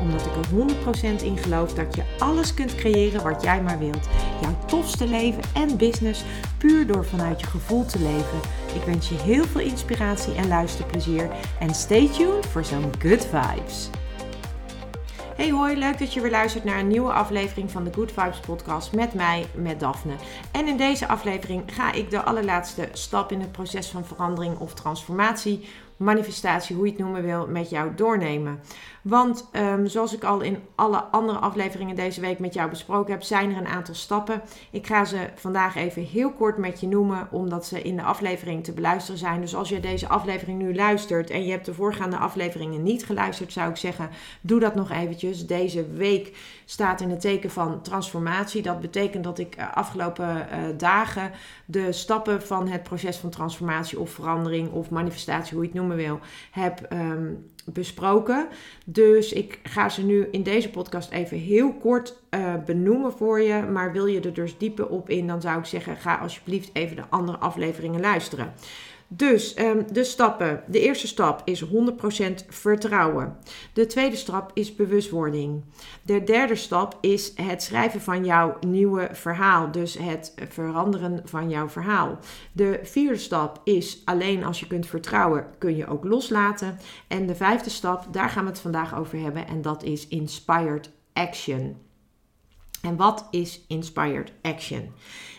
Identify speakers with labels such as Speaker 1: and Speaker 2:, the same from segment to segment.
Speaker 1: omdat ik er 100% in geloof dat je alles kunt creëren wat jij maar wilt. Jouw tofste leven en business puur door vanuit je gevoel te leven. Ik wens je heel veel inspiratie en luisterplezier. En stay tuned voor zo'n good vibes. Hey hoi, leuk dat je weer luistert naar een nieuwe aflevering van de Good Vibes podcast met mij, met Daphne. En in deze aflevering ga ik de allerlaatste stap in het proces van verandering of transformatie manifestatie, hoe je het noemen wil, met jou doornemen. Want um, zoals ik al in alle andere afleveringen deze week met jou besproken heb, zijn er een aantal stappen. Ik ga ze vandaag even heel kort met je noemen, omdat ze in de aflevering te beluisteren zijn. Dus als je deze aflevering nu luistert en je hebt de voorgaande afleveringen niet geluisterd, zou ik zeggen, doe dat nog eventjes. Deze week staat in het teken van transformatie. Dat betekent dat ik uh, afgelopen uh, dagen de stappen van het proces van transformatie of verandering of manifestatie, hoe je het noemen wil, heb um, besproken. Dus ik ga ze nu in deze podcast even heel kort uh, benoemen voor je. Maar wil je er dus dieper op in, dan zou ik zeggen: ga alsjeblieft even de andere afleveringen luisteren. Dus um, de stappen. De eerste stap is 100% vertrouwen. De tweede stap is bewustwording. De derde stap is het schrijven van jouw nieuwe verhaal. Dus het veranderen van jouw verhaal. De vierde stap is alleen als je kunt vertrouwen kun je ook loslaten. En de vijfde stap, daar gaan we het vandaag over hebben. En dat is inspired action. En wat is inspired action?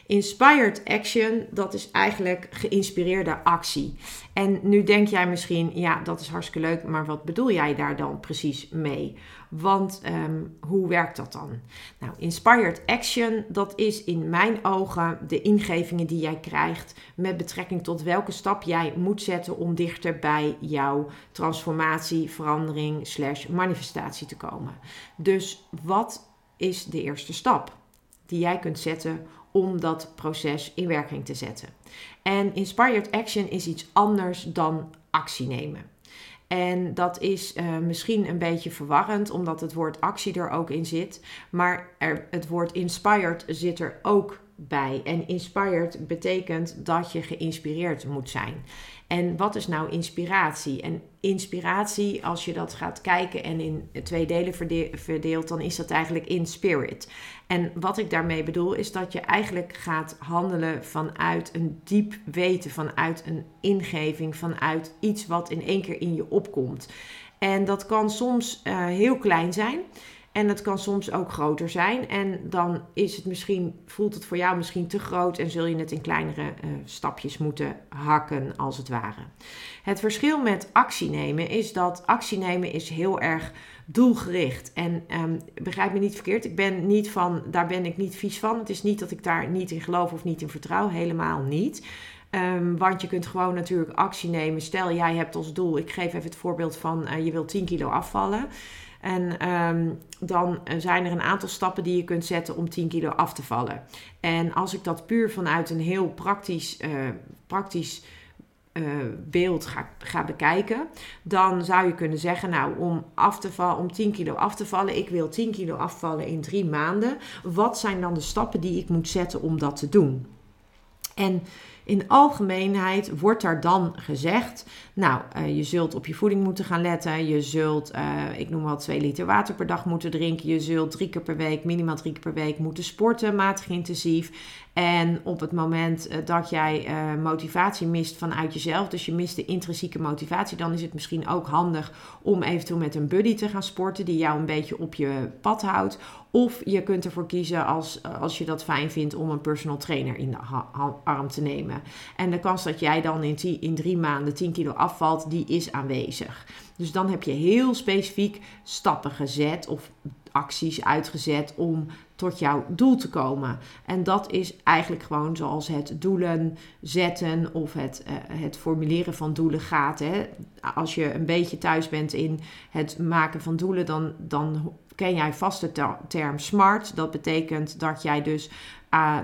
Speaker 1: Inspired action, dat is eigenlijk geïnspireerde actie. En nu denk jij misschien, ja, dat is hartstikke leuk, maar wat bedoel jij daar dan precies mee? Want um, hoe werkt dat dan? Nou, inspired action, dat is in mijn ogen de ingevingen die jij krijgt met betrekking tot welke stap jij moet zetten om dichter bij jouw transformatie, verandering, slash manifestatie te komen. Dus wat is de eerste stap die jij kunt zetten om dat proces in werking te zetten. En inspired action is iets anders dan actie nemen. En dat is uh, misschien een beetje verwarrend, omdat het woord actie er ook in zit. Maar er, het woord inspired zit er ook bij. En inspired betekent dat je geïnspireerd moet zijn. En wat is nou inspiratie? En inspiratie, als je dat gaat kijken en in twee delen verdeelt, dan is dat eigenlijk in spirit. En wat ik daarmee bedoel, is dat je eigenlijk gaat handelen vanuit een diep weten, vanuit een ingeving, vanuit iets wat in één keer in je opkomt. En dat kan soms uh, heel klein zijn. En het kan soms ook groter zijn. En dan is het misschien, voelt het voor jou misschien te groot en zul je het in kleinere uh, stapjes moeten hakken, als het ware. Het verschil met actie nemen is dat actie nemen is heel erg doelgericht. En um, begrijp me niet verkeerd, ik ben niet van, daar ben ik niet vies van. Het is niet dat ik daar niet in geloof of niet in vertrouw, helemaal niet. Um, want je kunt gewoon natuurlijk actie nemen. Stel, jij hebt als doel, ik geef even het voorbeeld van uh, je wilt 10 kilo afvallen. En um, dan zijn er een aantal stappen die je kunt zetten om 10 kilo af te vallen. En als ik dat puur vanuit een heel praktisch, uh, praktisch uh, beeld ga, ga, bekijken, dan zou je kunnen zeggen, nou, om, af te vallen, om 10 kilo af te vallen, ik wil 10 kilo afvallen in drie maanden. Wat zijn dan de stappen die ik moet zetten om dat te doen? En in algemeenheid wordt daar dan gezegd, nou, uh, je zult op je voeding moeten gaan letten. Je zult, uh, ik noem wat, 2 liter water per dag moeten drinken. Je zult drie keer per week, minimaal drie keer per week moeten sporten, matig intensief. En op het moment uh, dat jij motivatie mist vanuit jezelf, dus je mist de intrinsieke motivatie, dan is het misschien ook handig om eventueel met een buddy te gaan sporten die jou een beetje op je pad houdt. Of je kunt ervoor kiezen als, als je dat fijn vindt om een personal trainer in de arm te nemen. En de kans dat jij dan in, in drie maanden 10 kilo afvalt, die is aanwezig. Dus dan heb je heel specifiek stappen gezet of acties uitgezet om tot jouw doel te komen. En dat is eigenlijk gewoon zoals het doelen zetten of het, uh, het formuleren van doelen gaat. Hè. Als je een beetje thuis bent in het maken van doelen, dan, dan ken jij vast de term SMART. Dat betekent dat jij dus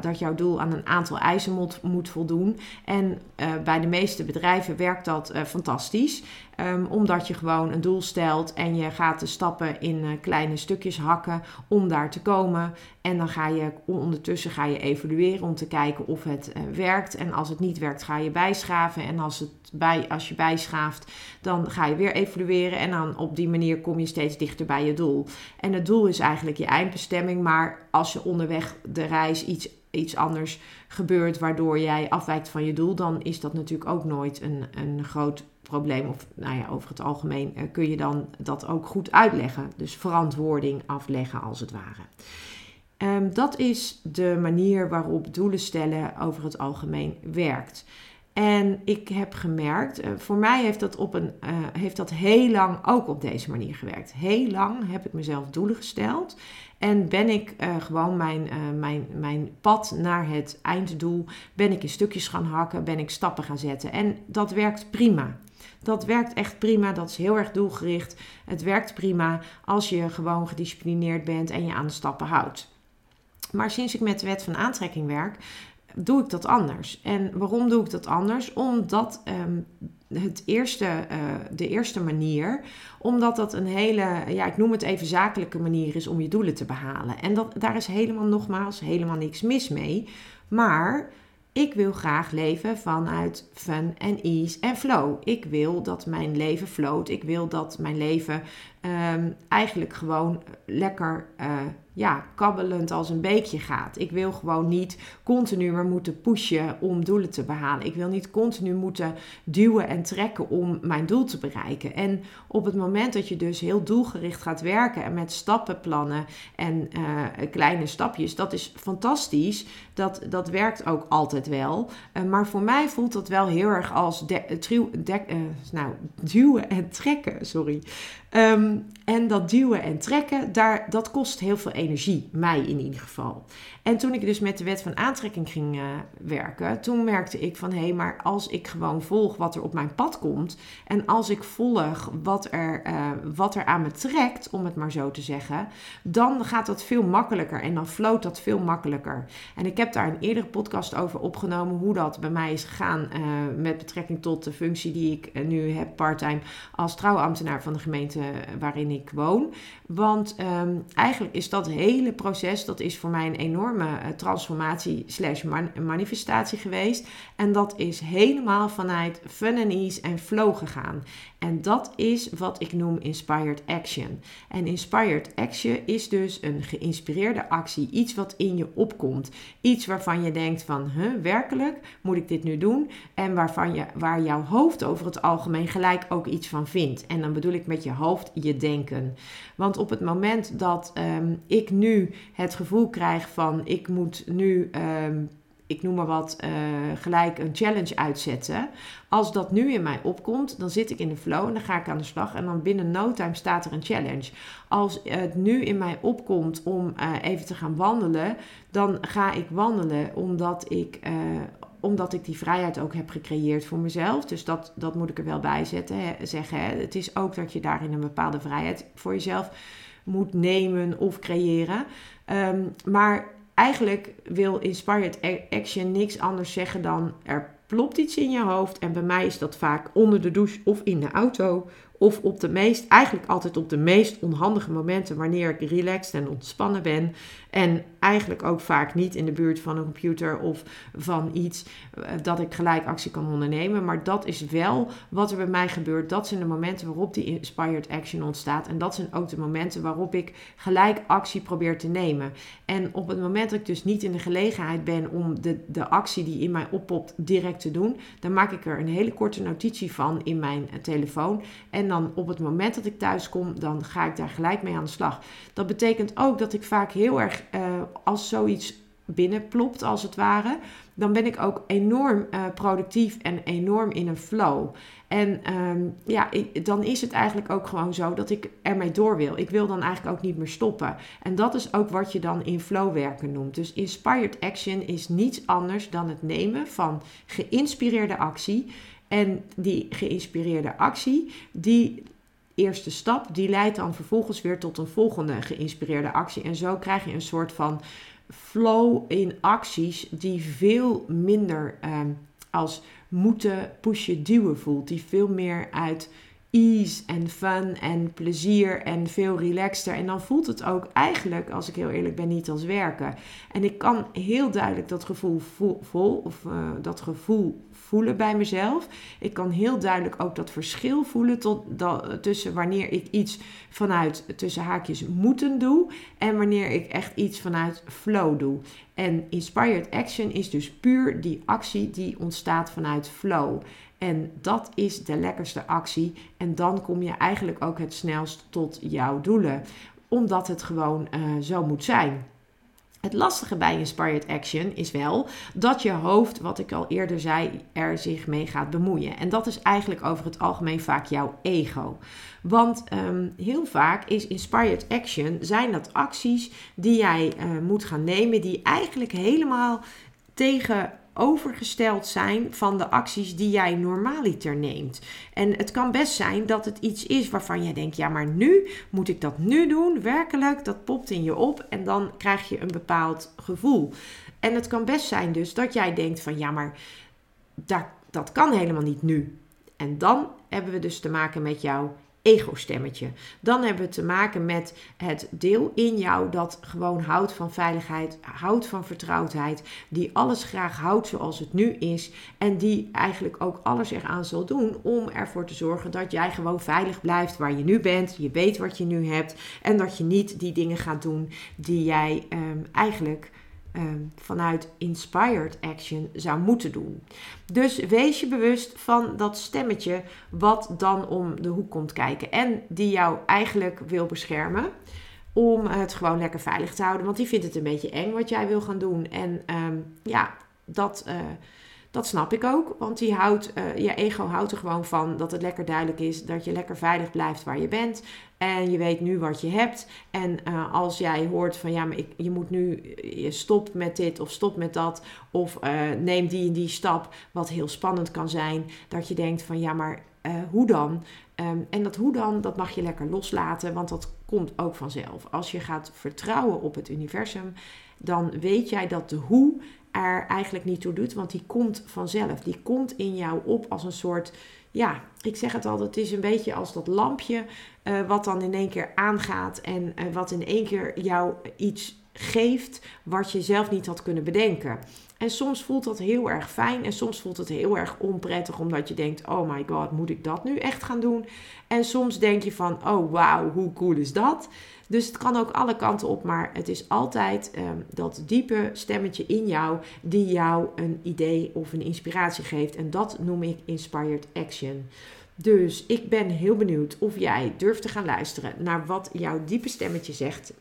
Speaker 1: dat jouw doel aan een aantal eisen moet, moet voldoen. En bij de meeste bedrijven werkt dat fantastisch. Ehm, omdat je gewoon een doel stelt en je gaat de stappen in uh, kleine stukjes hakken om daar te komen. En dan ga je ondertussen ga je evalueren om te kijken of het werkt. En als het niet werkt, ga je bijschaven. En als, het bij, als je bijschaaft, dan ga je weer evalueren. En dan op die manier kom je steeds dichter bij je doel. En het doel is eigenlijk je eindbestemming. Maar als je onderweg de reis iets iets anders gebeurt waardoor jij afwijkt van je doel, dan is dat natuurlijk ook nooit een, een groot probleem. Of nou ja, over het algemeen uh, kun je dan dat ook goed uitleggen. Dus verantwoording afleggen als het ware. Um, dat is de manier waarop doelen stellen over het algemeen werkt. En ik heb gemerkt, uh, voor mij heeft dat, op een, uh, heeft dat heel lang ook op deze manier gewerkt. Heel lang heb ik mezelf doelen gesteld. En ben ik uh, gewoon mijn, mijn, mijn pad naar het einddoel, ben ik in stukjes gaan hakken, ben ik stappen gaan zetten. En dat werkt prima. Dat werkt echt prima. Dat is heel erg doelgericht. Het werkt prima als je gewoon gedisciplineerd bent en je aan de stappen houdt. Maar sinds ik met de wet van aantrekking werk, doe ik dat anders. En waarom doe ik dat anders? Omdat um, het eerste, uh, de eerste manier, omdat dat een hele, ja, ik noem het even zakelijke manier is om je doelen te behalen. En dat, daar is helemaal nogmaals helemaal niks mis mee. Maar ik wil graag leven vanuit fun en ease en flow. Ik wil dat mijn leven float. Ik wil dat mijn leven um, eigenlijk gewoon lekker uh, ja, kabbelend als een beekje gaat. Ik wil gewoon niet continu maar moeten pushen om doelen te behalen. Ik wil niet continu moeten duwen en trekken om mijn doel te bereiken. En op het moment dat je dus heel doelgericht gaat werken en met stappenplannen en uh, kleine stapjes, dat is fantastisch. Dat, dat werkt ook altijd wel. Maar voor mij voelt dat wel heel erg als de, nou, duwen en trekken. Sorry. Um, um, en dat duwen en trekken, daar, dat kost heel veel energie, mij in ieder geval. En toen ik dus met de wet van aantrekking ging uh, werken, toen merkte ik van hé, hey, maar als ik gewoon volg wat er op mijn pad komt en als ik volg wat er, uh, wat er aan me trekt, om het maar zo te zeggen, dan gaat dat veel makkelijker en dan floot dat veel makkelijker. En ik heb daar een eerdere podcast over opgenomen, hoe dat bij mij is gegaan uh, met betrekking tot de functie die ik nu heb parttime als trouwambtenaar van de gemeente waarin ik woon. Want um, eigenlijk is dat hele proces, dat is voor mij een enorm enorme eh, transformatie slash manifestatie geweest. En dat is helemaal vanuit fun and ease en flow gegaan. En dat is wat ik noem inspired action. En inspired action is dus een geïnspireerde actie. Iets wat in je opkomt. Iets waarvan je denkt van, huh, werkelijk, moet ik dit nu doen? En waarvan je, waar jouw hoofd over het algemeen gelijk ook iets van vindt. En dan bedoel ik met je hoofd je denken. Want op het moment dat um, ik nu het gevoel krijg van, ik moet nu... Um, ik noem maar wat, uh, gelijk een challenge uitzetten. Als dat nu in mij opkomt, dan zit ik in de flow en dan ga ik aan de slag. En dan binnen no time staat er een challenge. Als het nu in mij opkomt om uh, even te gaan wandelen, dan ga ik wandelen omdat ik, uh, omdat ik die vrijheid ook heb gecreëerd voor mezelf. Dus dat, dat moet ik er wel bij zetten, hè, zeggen. Hè. Het is ook dat je daarin een bepaalde vrijheid voor jezelf moet nemen of creëren. Um, maar eigenlijk wil Inspired Action niks anders zeggen dan er plopt iets in je hoofd. En bij mij is dat vaak onder de douche of in de auto of op de meest, eigenlijk altijd op de meest onhandige momenten wanneer ik relaxed en ontspannen ben. En eigenlijk ook vaak niet in de buurt van een computer of van iets eh, dat ik gelijk actie kan ondernemen. Maar dat is wel wat er bij mij gebeurt. Dat zijn de momenten waarop die inspired action ontstaat. En dat zijn ook de momenten waarop ik gelijk actie probeer te nemen. En op het moment dat ik dus niet in de gelegenheid ben om de, de actie die in mij oppopt direct te doen, dan maak ik er een hele korte notitie van in mijn eh, telefoon. En en dan op het moment dat ik thuis kom, dan ga ik daar gelijk mee aan de slag. Dat betekent ook dat ik vaak heel erg, uh, als zoiets binnenplopt als het ware, dan ben ik ook enorm uh, productief en enorm in een flow. En um, ja, dan is het eigenlijk ook gewoon zo dat ik ermee door wil. Ik wil dan eigenlijk ook niet meer stoppen. En dat is ook wat je dan in flow werken noemt. Dus inspired action is niets anders dan het nemen van geïnspireerde actie en die geïnspireerde actie, die eerste stap, die leidt dan vervolgens weer tot een volgende geïnspireerde actie. En zo krijg je een soort van flow in acties die veel minder ehm, als moeten, pushen, duwen voelt. Die veel meer uit ease en fun en plezier en veel relaxter. En dan voelt het ook eigenlijk, als ik heel eerlijk ben, niet als werken. En ik kan heel duidelijk dat gevoel vol, of uh, dat gevoel voelen bij mezelf. Ik kan heel duidelijk ook dat verschil voelen tot, dat, tussen wanneer ik iets vanuit tussen haakjes moeten doe en wanneer ik echt iets vanuit flow doe. En inspired action is dus puur die actie die ontstaat vanuit flow. En dat is de lekkerste actie. En dan kom je eigenlijk ook het snelst tot jouw doelen. Omdat het gewoon uh, zo moet zijn. Het lastige bij Inspired Action is wel dat je hoofd, wat ik al eerder zei, er zich mee gaat bemoeien. En dat is eigenlijk over het algemeen vaak jouw ego. Want um, heel vaak is Inspired Action, zijn dat acties die jij uh, moet gaan nemen, die eigenlijk helemaal tegen overgesteld zijn van de acties die jij normaaliter neemt. En het kan best zijn dat het iets is waarvan je denkt: ja, maar nu moet ik dat nu doen, werkelijk, dat popt in je op en dan krijg je een bepaald gevoel. En het kan best zijn dus dat jij denkt van ja, maar dat, dat kan helemaal niet nu. En dan hebben we dus te maken met jouw ego-stemmetje. Dan hebben we te maken met het deel in jou dat gewoon houdt van veiligheid, houdt van vertrouwdheid, die alles graag houdt zoals het nu is en die eigenlijk ook alles eraan zal doen om ervoor te zorgen dat jij gewoon veilig blijft waar je nu bent, je weet wat je nu hebt en dat je niet die dingen gaat doen die jij um, eigenlijk Ehm, vanuit inspired action zou moeten doen. Dus wees je bewust van dat stemmetje wat dan om de hoek komt kijken en die jou eigenlijk wil beschermen. Om het gewoon lekker veilig te houden. Want die vindt het een beetje eng wat jij wil gaan doen. En ehm, ja, dat, uh, dat snap ik ook, want die houdt, uh, je ego houdt er gewoon van dat het lekker duidelijk is dat je lekker veilig blijft waar je bent. En je weet nu wat je hebt. En uh, als jij hoort van ja, maar ik, je moet nu, je stopt met dit of stop met dat. Of uh, neem die en die stap, wat heel spannend kan zijn. Dat je denkt van ja, maar hoe dan? Um, en dat hoe dan, dat mag je lekker loslaten, want dat komt ook vanzelf. Als je gaat vertrouwen op het universum, dan weet jij dat de hoe er eigenlijk niet toe doet, want die komt vanzelf. Die komt in jou op als een soort, ja, ik zeg het altijd, het is een beetje als dat lampje uh, wat dan in één keer aangaat en uh, wat in één keer jou iets geeft wat je zelf niet had kunnen bedenken. En soms voelt dat heel erg fijn en soms voelt het heel erg onprettig omdat je denkt: oh my god, moet ik dat nu echt gaan doen? En soms denk je van: oh wauw, hoe cool is dat? Dus het kan ook alle kanten op, maar het is altijd um, dat diepe stemmetje in jou die jou een idee of een inspiratie geeft. En dat noem ik inspired action. Dus ik ben heel benieuwd of jij durft te gaan luisteren naar wat jouw diepe stemmetje zegt.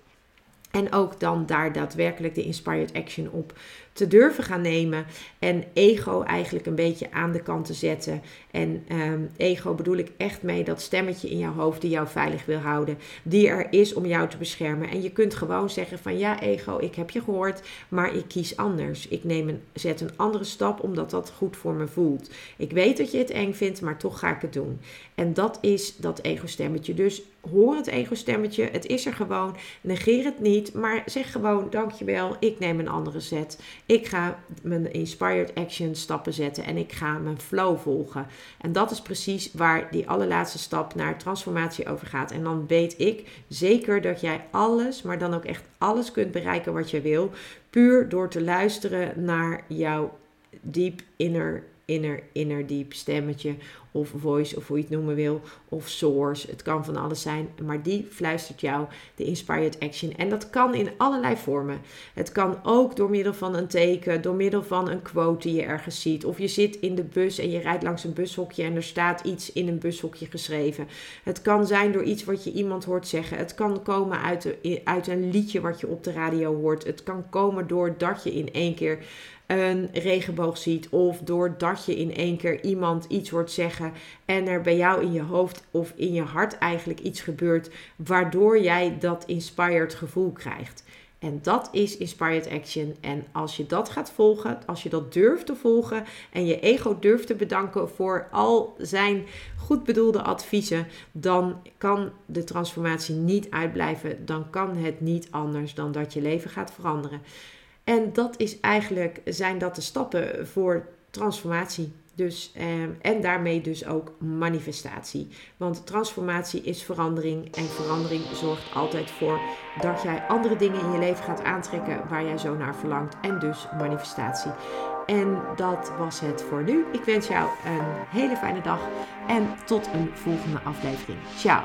Speaker 1: En ook dan daar daadwerkelijk de inspired action op te durven gaan nemen. En ego eigenlijk een beetje aan de kant te zetten. En um, ego bedoel ik echt mee dat stemmetje in jouw hoofd die jou veilig wil houden. Die er is om jou te beschermen. En je kunt gewoon zeggen van ja ego, ik heb je gehoord, maar ik kies anders. Ik neem een, zet een andere stap omdat dat goed voor me voelt. Ik weet dat je het eng vindt, maar toch ga ik het doen. En dat is dat ego-stemmetje. Dus hoor het ego-stemmetje. Het is er gewoon. Negeer het niet, maar zeg gewoon dankjewel. Ik neem een andere zet. Ik ga mijn inspired action stappen zetten en ik ga mijn flow volgen. En dat is precies waar die allerlaatste stap naar transformatie over gaat. En dan weet ik zeker dat jij alles, maar dan ook echt alles kunt bereiken wat je wil. Puur door te luisteren naar jouw deep inner inner, inner deep stemmetje of voice of hoe je het noemen wil of source. Het kan van alles zijn, maar die fluistert jou de inspired action. En dat kan in allerlei vormen. Het kan ook door middel van een teken, door middel van een quote die je ergens ziet. Of je zit in de bus en je rijdt langs een bushokje en er staat iets in een bushokje geschreven. Het kan zijn door iets wat je iemand hoort zeggen. Het kan komen uit, uit een liedje wat je op de radio hoort. Het kan komen doordat je in één keer een regenboog ziet. Of doordat je in één keer iemand iets hoort zeggen. En er bij jou in je hoofd of in je hart eigenlijk iets gebeurt. Waardoor jij dat inspired gevoel krijgt. En dat is Inspired Action. En als je dat gaat volgen, als je dat durft te volgen en je ego durft te bedanken voor al zijn goed bedoelde adviezen, dan kan de transformatie niet uitblijven. Dan kan het niet anders dan dat je leven gaat veranderen. En dat is eigenlijk, zijn dat de stappen voor transformatie. Dus, eh, en daarmee dus ook manifestatie. Want transformatie is verandering. En verandering zorgt altijd voor dat jij andere dingen in je leven gaat aantrekken waar jij zo naar verlangt. En dus manifestatie. En dat was het voor nu. Ik wens jou een hele fijne dag. En tot een volgende aflevering. Ciao.